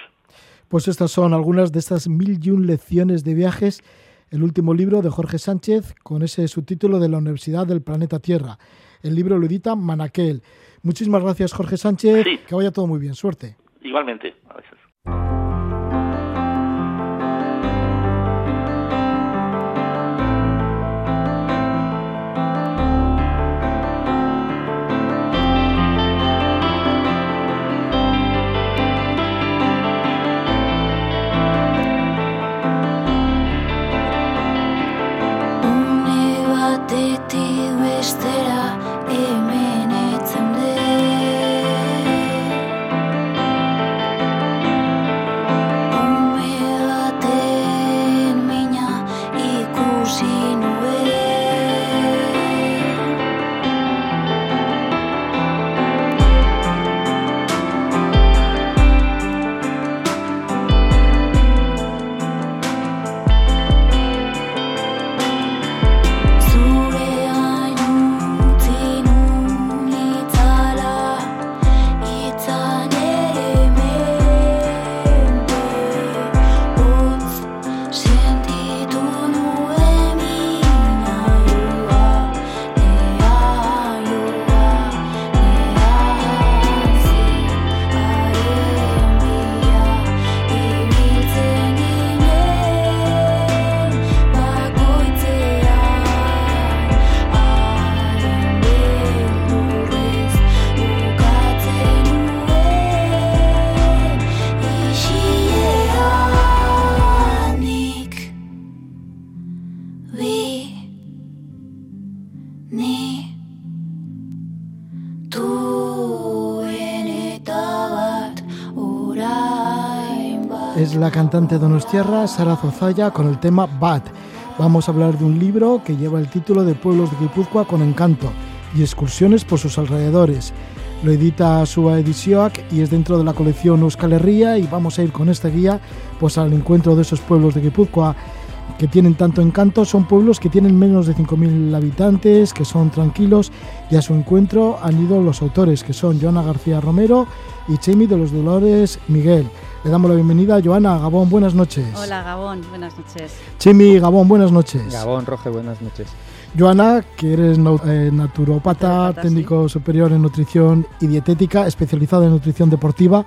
Pues estas son algunas de estas mil y un lecciones de viajes, el último libro de Jorge Sánchez con ese subtítulo de la Universidad del Planeta Tierra. El libro lo edita Manaquel. Muchísimas gracias, Jorge Sánchez. Que vaya todo muy bien. Suerte. Igualmente. es cantante donostiarra Sara Zozaya con el tema Bad. Vamos a hablar de un libro que lleva el título de Pueblos de Guipúzcoa con encanto y excursiones por sus alrededores. Lo edita Suba Edisioac y es dentro de la colección Euskal Herria y vamos a ir con esta guía pues al encuentro de esos pueblos de Guipúzcoa que tienen tanto encanto, son pueblos que tienen menos de 5.000 habitantes, que son tranquilos y a su encuentro han ido los autores que son Joana García Romero y Chemi de los Dolores Miguel. Le damos la bienvenida a Joana Gabón, buenas noches. Hola Gabón, buenas noches. Chemi Gabón, buenas noches. Gabón Roge, buenas noches. Joana, que eres eh, naturopata, técnico superior en nutrición y dietética, especializada en nutrición deportiva,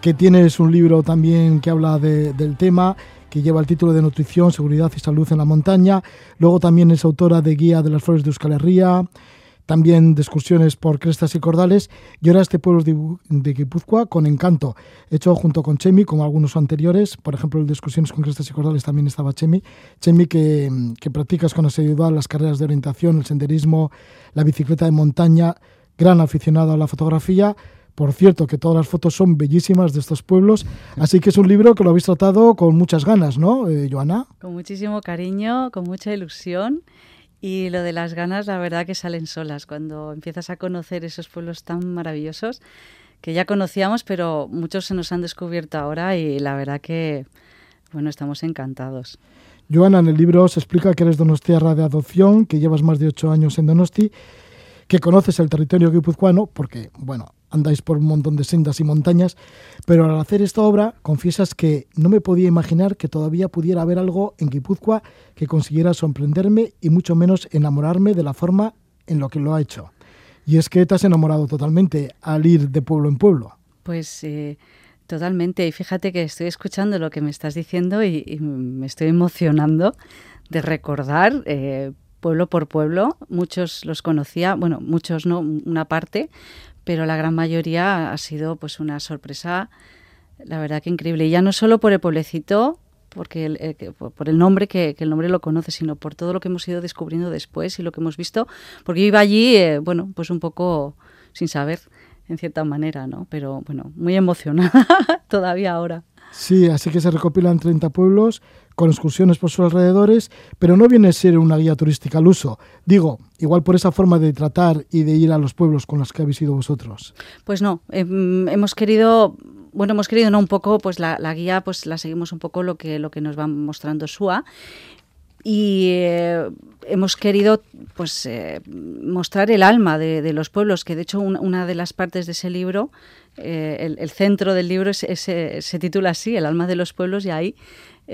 que tienes un libro también que habla del tema, que lleva el título de Nutrición, Seguridad y Salud en la Montaña. Luego también es autora de Guía de las Flores de Euskal Herria, también de excursiones por crestas y cordales, y ahora este pueblo de, Guipúzcoa con encanto, hecho junto con Chemi, como algunos anteriores, por ejemplo el de excursiones con crestas y cordales también estaba Chemi, Chemi que, que practicas con asiduidad las carreras de orientación, el senderismo, la bicicleta de montaña, gran aficionado a la fotografía, por cierto, que todas las fotos son bellísimas de estos pueblos, así que es un libro que lo habéis tratado con muchas ganas, ¿no, eh, Joana? Con muchísimo cariño, con mucha ilusión y lo de las ganas, la verdad que salen solas cuando empiezas a conocer esos pueblos tan maravillosos que ya conocíamos, pero muchos se nos han descubierto ahora y la verdad que, bueno, estamos encantados. Joana, en el libro se explica que eres donostiarra de adopción, que llevas más de ocho años en Donosti, que conoces el territorio guipuzcoano, porque, bueno, andáis por un montón de sendas y montañas, pero al hacer esta obra confiesas que no me podía imaginar que todavía pudiera haber algo en Guipúzcoa que consiguiera sorprenderme y mucho menos enamorarme de la forma en lo que lo ha hecho. Y es que te has enamorado totalmente al ir de pueblo en pueblo. Pues eh, totalmente. Y fíjate que estoy escuchando lo que me estás diciendo y, me estoy emocionando de recordar eh, pueblo por pueblo. Muchos los conocía, bueno, muchos no, una parte, pero la gran mayoría ha sido pues una sorpresa, la verdad que increíble. Y ya no solo por el pueblecito, porque el, por el nombre, que, el nombre lo conoce, sino por todo lo que hemos ido descubriendo después y lo que hemos visto, porque yo iba allí, eh, bueno, pues un poco sin saber, en cierta manera, ¿no? Pero bueno, muy emocionada [LAUGHS] todavía ahora. Sí, así que se recopilan 30 pueblos con excursiones por sus alrededores, pero no viene a ser una guía turística al uso. Digo, igual por esa forma de tratar y de ir a los pueblos con los que habéis ido vosotros. Pues no, em, hemos querido bueno, hemos querido no un poco, pues la, guía, pues la seguimos un poco lo que lo que nos va mostrando SUA y eh, hemos querido pues eh, mostrar el alma de, los pueblos, que de hecho una de las partes de ese libro, eh, el, centro del libro se titula así, el alma de los pueblos, y ahí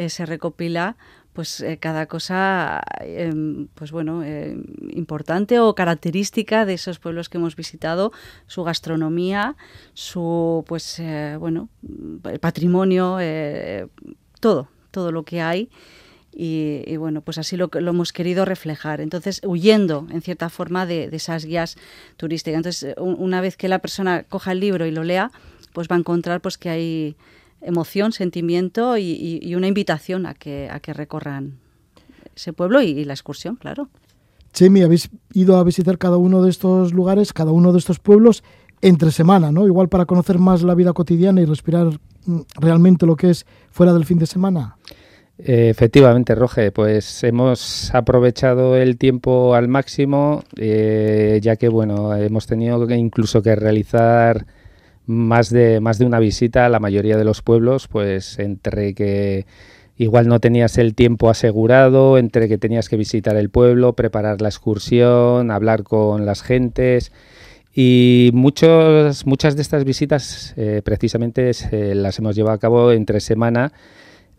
se recopila pues eh, cada cosa em, pues bueno eh, importante o característica de esos pueblos que hemos visitado su gastronomía su pues bueno el patrimonio todo todo lo que hay y, bueno, pues así lo, lo hemos querido reflejar. Entonces, huyendo en cierta forma de, de esas guías turísticas. Entonces, una vez que la persona coja el libro y lo lea, pues va a encontrar pues que hay emoción, sentimiento y, una invitación a que, a que recorran ese pueblo y, la excursión, claro. Chemi, habéis ido a visitar cada uno de estos lugares, cada uno de estos pueblos entre semana, ¿no? Igual para conocer más la vida cotidiana y respirar mm, realmente lo que es fuera del fin de semana. Efectivamente, Roge, pues hemos aprovechado el tiempo al máximo, eh, ya que bueno, hemos tenido incluso que realizar más de, más de una visita a la mayoría de los pueblos, pues entre que igual no tenías el tiempo asegurado, entre que tenías que visitar el pueblo, preparar la excursión, hablar con las gentes. Y muchos, muchas de estas visitas eh, precisamente las hemos llevado a cabo entre semana.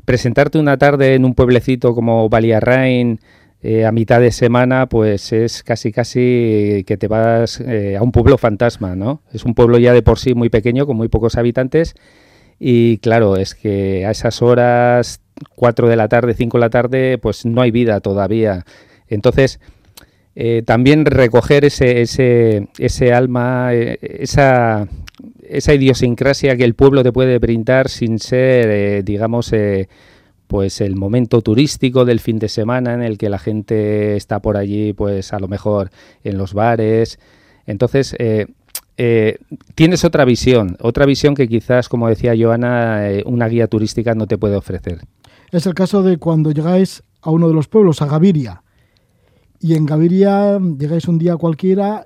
Presentarte una tarde en un pueblecito como Baliarrain, eh, a mitad de semana, pues es casi casi que te vas eh, a un pueblo fantasma, ¿no? Es un pueblo ya de por sí muy pequeño, con muy pocos habitantes, y claro, es que a esas horas, 4 de la tarde, 5 de la tarde, pues no hay vida todavía. Entonces, eh, también recoger ese, ese, ese alma, esa, esa idiosincrasia que el pueblo te puede brindar sin ser, digamos, pues el momento turístico del fin de semana en el que la gente está por allí, pues a lo mejor en los bares. Entonces, eh, eh, tienes otra visión, otra visión que quizás, como decía Joana, eh, una guía turística no te puede ofrecer. Es el caso de cuando llegáis a uno de los pueblos, a Gaviria, y en Gaviria llegáis un día cualquiera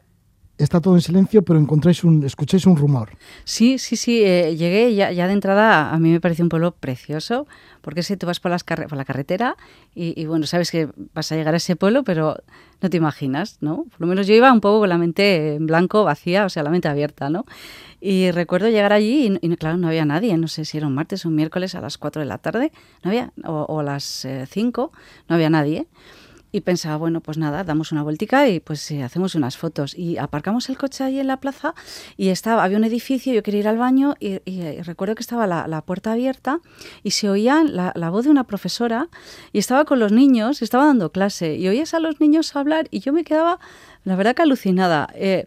está todo en silencio, pero encontráis un, escucháis un rumor. Sí, sí, sí. Eh, llegué ya, ya, de entrada, a mí me pareció un pueblo precioso, porque si tú vas por, la carretera y, bueno, sabes que vas a llegar a ese pueblo, pero no te imaginas, ¿no? Por lo menos yo iba un poco con la mente en blanco, vacía, o sea, la mente abierta, ¿no? Y recuerdo llegar allí y, claro, no había nadie, no sé si era un martes o un miércoles a las 4 de la tarde, no había, o, a las 5, eh, no había nadie y pensaba, bueno, pues nada, damos una vueltica y pues eh, hacemos unas fotos. Y aparcamos el coche ahí en la plaza y estaba, había un edificio, yo quería ir al baño y, y recuerdo que estaba la, la, puerta abierta y se oía la, la, voz de una profesora y estaba con los niños, estaba dando clase y oías a los niños hablar y yo me quedaba, la verdad que alucinada, eh,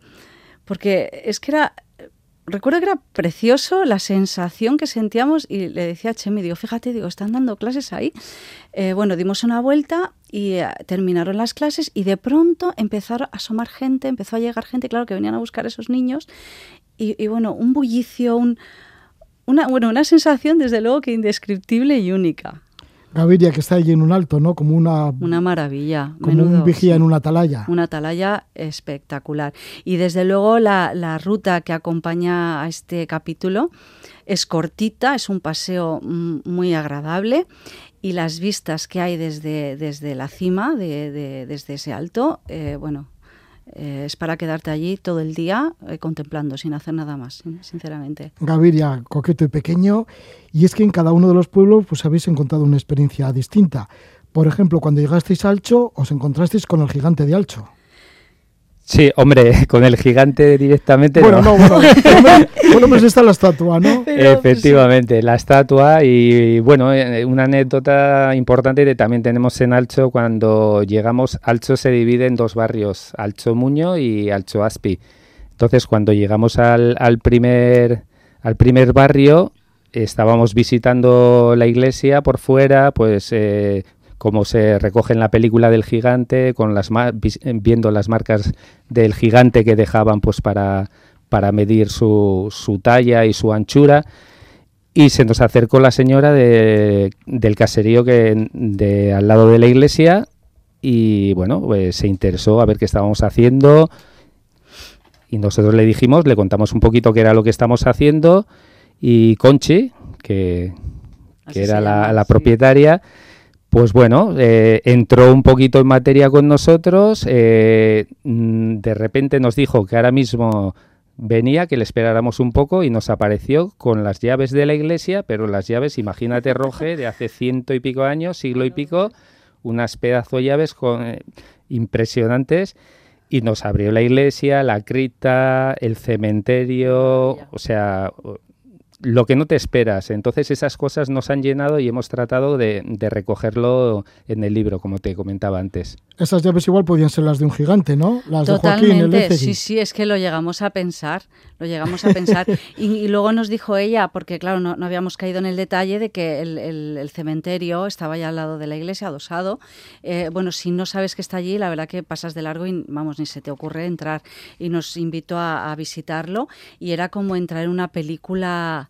porque es que era recuerdo que era precioso la sensación que sentíamos y le decía a Chemi, digo, fíjate, digo, están dando clases ahí. Eh, bueno, dimos una vuelta y eh, terminaron las clases y de pronto empezaron a asomar gente, empezó a llegar gente, claro, que venían a buscar a esos niños y, y bueno, un bullicio, un, una, bueno, una sensación desde luego que indescriptible y única. Gaviria, que está allí en un alto, ¿no? Como una... Una maravilla. Como menudo, un vigía sí. en una atalaya. Una atalaya espectacular. Y desde luego la, la, ruta que acompaña a este capítulo es cortita, es un paseo muy agradable y las vistas que hay desde, desde la cima, de, de, desde ese alto, eh, bueno, eh, es para quedarte allí todo el día eh, contemplando, sin hacer nada más, sinceramente. Gaviria, coqueto y pequeño, y es que en cada uno de los pueblos pues habéis encontrado una experiencia distinta. Por ejemplo, cuando llegasteis a Alcho, os encontrasteis con el gigante de Alcho. Sí, hombre, [LAUGHS] con el gigante directamente. Bueno, no, no bueno, [LAUGHS] bueno, pues está la estatua, ¿no? Pero, [LAUGHS] Efectivamente, pues, la estatua y bueno, eh, una anécdota importante que también tenemos en Alcho cuando llegamos, Alcho se divide en dos barrios, Alcho Muño y Alcho Aspi. Entonces, cuando llegamos al, al primer al primer barrio, estábamos visitando la iglesia por fuera, pues eh, como se recoge en la película del gigante, con las viendo las marcas del gigante que dejaban pues para, para medir su, su talla y su anchura. Y se nos acercó la señora de, del caserío que de al lado de la iglesia y bueno, pues se interesó a ver qué estábamos haciendo. Y nosotros le dijimos, le contamos un poquito qué era lo que estamos haciendo. Y Conchi, que, que era la, la propietaria, pues bueno, eh, entró un poquito en materia con nosotros, eh, de repente nos dijo que ahora mismo venía, que le esperáramos un poco y nos apareció con las llaves de la iglesia, pero las llaves, imagínate, Roge, de hace ciento y pico años, siglo y pico, unas pedazo de llaves con, eh, impresionantes y nos abrió la iglesia, la cripta, el cementerio, o sea, lo que no te esperas. Entonces esas cosas nos han llenado y hemos tratado de, de, recogerlo en el libro, como te comentaba antes. Esas llaves igual podían ser las de un gigante, ¿no? Las Totalmente, de Joaquín, el sí, sí, es que lo llegamos a pensar, lo llegamos a pensar. y, y, luego nos dijo ella, porque claro, no, no, habíamos caído en el detalle de que el, el, el, cementerio estaba ya al lado de la iglesia, adosado. Eh, bueno, si no sabes que está allí, la verdad que pasas de largo y vamos, ni se te ocurre entrar. Y nos invitó a, a visitarlo y era como entrar en una película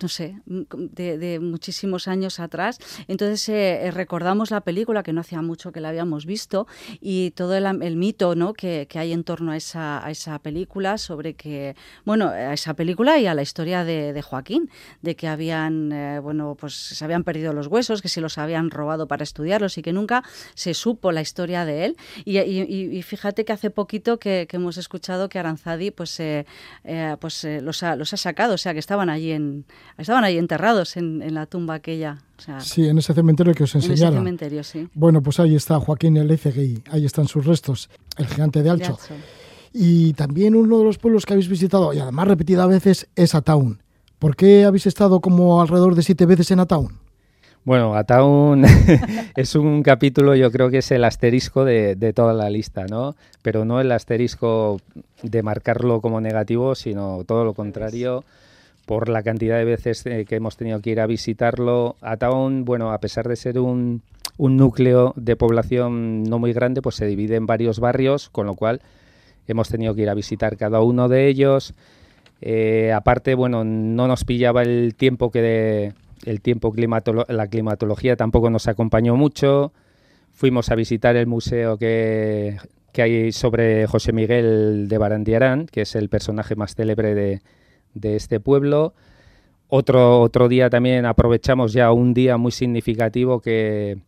no sé, de, de, muchísimos años atrás. Entonces eh, recordamos la película, que no hacía mucho que la habíamos visto, y todo el, el mito ¿no? que, que, hay en torno a esa, a esa película, sobre que, bueno, a esa película y a la historia de, de Joaquín, de que habían, eh, bueno, pues se habían perdido los huesos, que se los habían robado para estudiarlos y que nunca se supo la historia de él. Y, fíjate que hace poquito que, que, hemos escuchado que Aranzadi pues, eh, pues los, ha, los ha sacado, o sea, que estaban allí en estaban ahí enterrados en, en la tumba aquella. O sea, sí, en ese cementerio que os enseñaron. En ese cementerio, sí. Bueno, pues ahí está Joaquín Elecegui, ahí están sus restos, el gigante de Alcho. de Alcho. Y también uno de los pueblos que habéis visitado, y además repetida veces, es Ataun. ¿Por qué habéis estado como alrededor de siete veces en Ataun? Bueno, Ataun [LAUGHS] es un capítulo, yo creo que es el asterisco de, de, toda la lista, ¿no? Pero no el asterisco de marcarlo como negativo, sino todo lo contrario. Por la cantidad de veces eh, que hemos tenido que ir a visitarlo. Ataón, bueno, a pesar de ser un, un, núcleo de población no muy grande, pues se divide en varios barrios, con lo cual hemos tenido que ir a visitar cada uno de ellos. Eh, aparte, bueno, no nos pillaba el tiempo que el tiempo la climatología tampoco nos acompañó mucho. Fuimos a visitar el museo que, que hay sobre José Miguel de Barandiarán, que es el personaje más célebre de, de este pueblo. Otro, otro día también aprovechamos ya un día muy significativo que,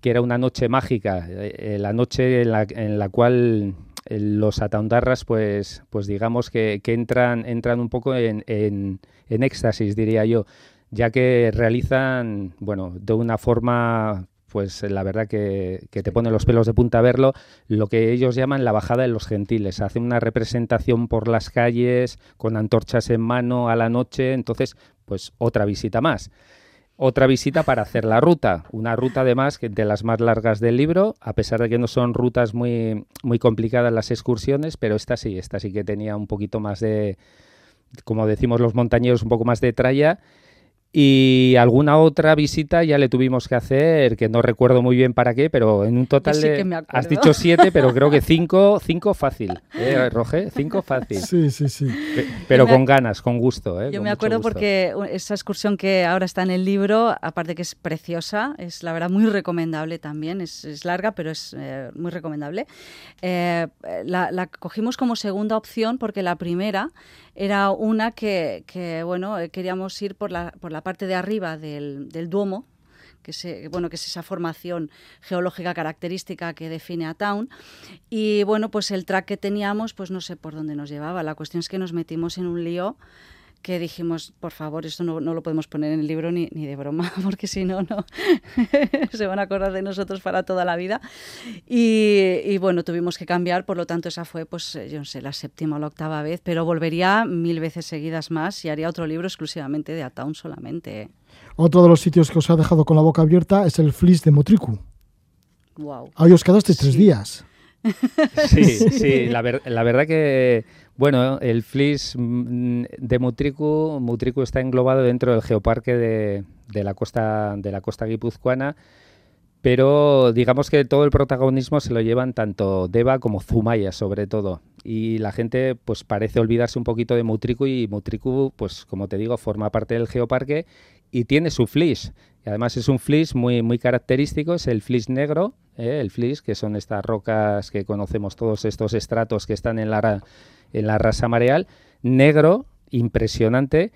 que era una noche mágica, eh, la noche en la, en la cual eh, los ataundarras, pues, pues digamos que, que entran, entran un poco en, en, en, éxtasis, diría yo, ya que realizan, bueno, de una forma pues la verdad que, te pone los pelos de punta verlo, lo que ellos llaman la bajada de los gentiles. Hacen una representación por las calles con antorchas en mano a la noche, entonces pues otra visita más. Otra visita para hacer la ruta, una ruta además que de las más largas del libro, a pesar de que no son rutas muy, muy complicadas las excursiones, pero esta sí, esta sí que tenía un poquito más de, como decimos los montañeros, un poco más de tralla y alguna otra visita ya le tuvimos que hacer, que no recuerdo muy bien para qué, pero en un total de... Has dicho siete, pero creo que [LAUGHS] cinco, cinco fácil, ¿eh, Roge? Cinco fácil. Sí, sí, sí. Pero con ganas, con gusto. ¿eh? Yo me acuerdo porque esa excursión que ahora está en el libro, aparte que es preciosa, es la verdad muy recomendable también, es, larga, pero es eh, muy recomendable. Eh, la, la cogimos como segunda opción porque la primera era una que, bueno, queríamos ir por la, por la parte de arriba del, del Duomo, que, se, bueno, que es esa formación geológica característica que define a Town. Y bueno, pues el track que teníamos, pues no sé por dónde nos llevaba. La cuestión es que nos metimos en un lío que dijimos, por favor, esto no, no, lo podemos poner en el libro ni, ni de broma, [LAUGHS] porque si no, no [LAUGHS] se van a acordar de nosotros para toda la vida. Y, y, bueno, tuvimos que cambiar, por lo tanto, esa fue, pues, yo no sé, la séptima o la octava vez, pero volvería mil veces seguidas más y haría otro libro exclusivamente de Ataun solamente. Otro de los sitios que os ha dejado con la boca abierta es el Flis de Motricu. Wow. Ahí os quedasteis tres días. [LAUGHS] Sí, sí, la, ver, la verdad que bueno, el FLIS mm, de Mutriku, Mutriku está englobado dentro del geoparque de, la costa de la costa guipuzcoana, pero digamos que todo el protagonismo se lo llevan tanto Deva como Zumaya, sobre todo. Y la gente pues parece olvidarse un poquito de Mutriku y Mutriku, pues como te digo, forma parte del geoparque y tiene su flis. Y además es un flis muy, muy característico, es el flis negro, ¿eh? el flis, que son estas rocas que conocemos todos estos estratos que están en la en la rasa mareal, negro, impresionante.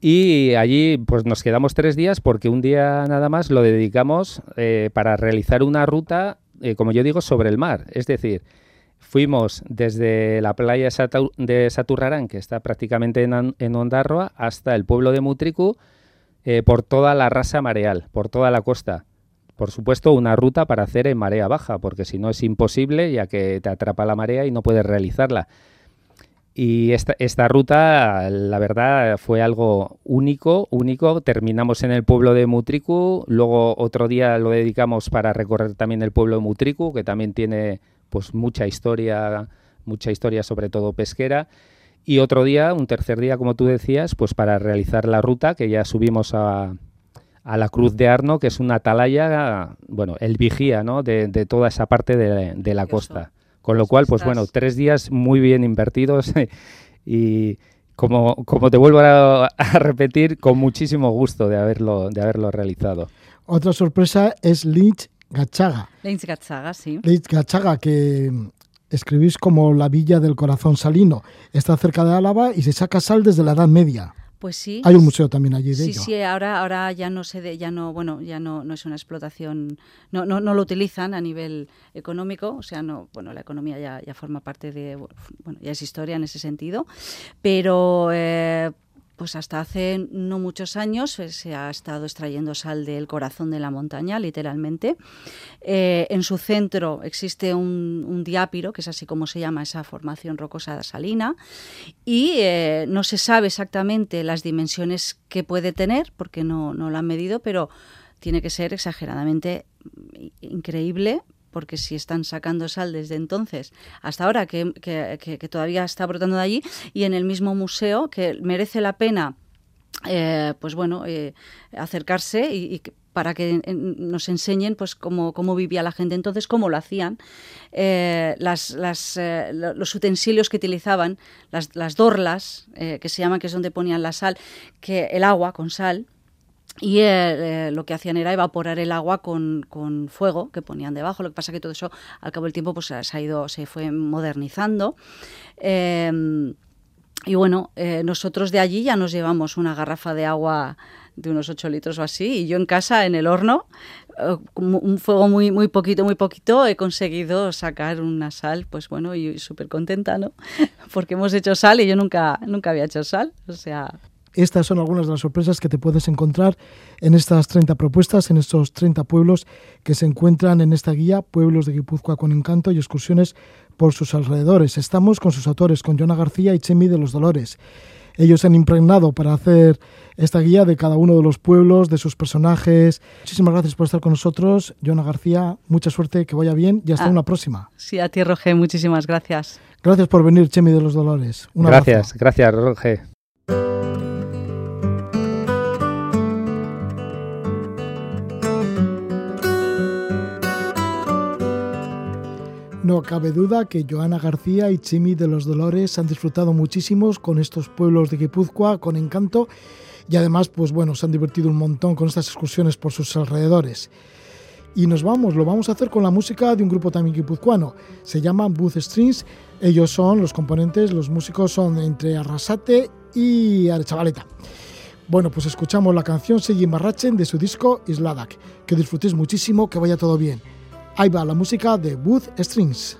Y allí pues nos quedamos tres días porque un día nada más lo dedicamos eh, para realizar una ruta, eh, como yo digo, sobre el mar. Es decir, fuimos desde la playa de Saturrarán, que está prácticamente en, en hasta el pueblo de Mutricu, eh, por toda la rasa mareal, por toda la costa. Por supuesto, una ruta para hacer en marea baja, porque si no es imposible, ya que te atrapa la marea y no puedes realizarla. Y esta, esta, ruta, la verdad, fue algo único, único. Terminamos en el pueblo de Mutriku, luego otro día lo dedicamos para recorrer también el pueblo de Mutriku, que también tiene pues mucha historia, mucha historia sobre todo pesquera. Y otro día, un tercer día, como tú decías, pues para realizar la ruta, que ya subimos a, a la Cruz de Arno, que es una atalaya, bueno, el vigía, ¿no? De, de toda esa parte de, de la costa. Con lo cual, pues bueno, tres días muy bien invertidos [LAUGHS] y como, como te vuelvo a, a, repetir, con muchísimo gusto de haberlo, de haberlo realizado. Otra sorpresa es Lynch Gachaga. Lynch Gachaga, sí. Lynch Gachaga, que escribís como la villa del corazón salino. Está cerca de Álava y se saca sal desde la Edad Media. Pues sí. Hay un museo también allí de sí, ello. Sí, ahora, ahora ya no se de, ya no, bueno, ya no, no es una explotación, no, no, no, lo utilizan a nivel económico, o sea, no, bueno, la economía ya, ya forma parte de, bueno, ya es historia en ese sentido, pero eh, pues hasta hace no muchos años eh, se ha estado extrayendo sal del corazón de la montaña, literalmente. Eh, en su centro existe un, diápiro, que es así como se llama esa formación rocosa salina, y eh, no se sabe exactamente las dimensiones que puede tener, porque no, no lo han medido, pero tiene que ser exageradamente increíble porque si están sacando sal desde entonces hasta ahora, que, que, todavía está brotando de allí, y en el mismo museo, que merece la pena, eh, pues bueno, eh, acercarse y, para que nos enseñen pues cómo, cómo, vivía la gente entonces, cómo lo hacían, eh, las, eh, los utensilios que utilizaban, las, las dorlas, que se llaman, que es donde ponían la sal, que el agua con sal, y lo que hacían era evaporar el agua con, con, fuego que ponían debajo. Lo que pasa que todo eso al cabo del tiempo pues se ha ido, se fue modernizando. y bueno, nosotros de allí ya nos llevamos una garrafa de agua de unos 8 litros o así, y yo en casa, en el horno, eh, un fuego muy, muy poquito, muy poquito, he conseguido sacar una sal, pues bueno, y súper contenta, ¿no? [LAUGHS] Porque hemos hecho sal y yo nunca, nunca había hecho sal, o sea... Estas son algunas de las sorpresas que te puedes encontrar en estas 30 propuestas, en estos 30 pueblos que se encuentran en esta guía, Pueblos de Guipúzcoa con Encanto y excursiones por sus alrededores. Estamos con sus autores, con Jona García y Chemi de los Dolores. Ellos han impregnado para hacer esta guía de cada uno de los pueblos, de sus personajes. Muchísimas gracias por estar con nosotros. Joana García, mucha suerte, que vaya bien y hasta ah, una próxima. Sí, a ti, Roge, muchísimas gracias. Gracias por venir, Chemi de los Dolores. gracias, gracias, Roge. No cabe duda que Joana García y Chimi de los Dolores han disfrutado muchísimos con estos pueblos de Guipúzcoa, con encanto, y además, pues bueno, se han divertido un montón con estas excursiones por sus alrededores. Y nos vamos, lo vamos a hacer con la música de un grupo también guipuzcoano. Se llama Booth Strings. Ellos son los componentes, los músicos son entre Arrasate y Arechavaleta. Bueno, pues escuchamos la canción Seguin Barrachen de su disco Isladak. Que disfrutéis muchísimo, que vaya todo bien. Ahí va la música de Booth Strings.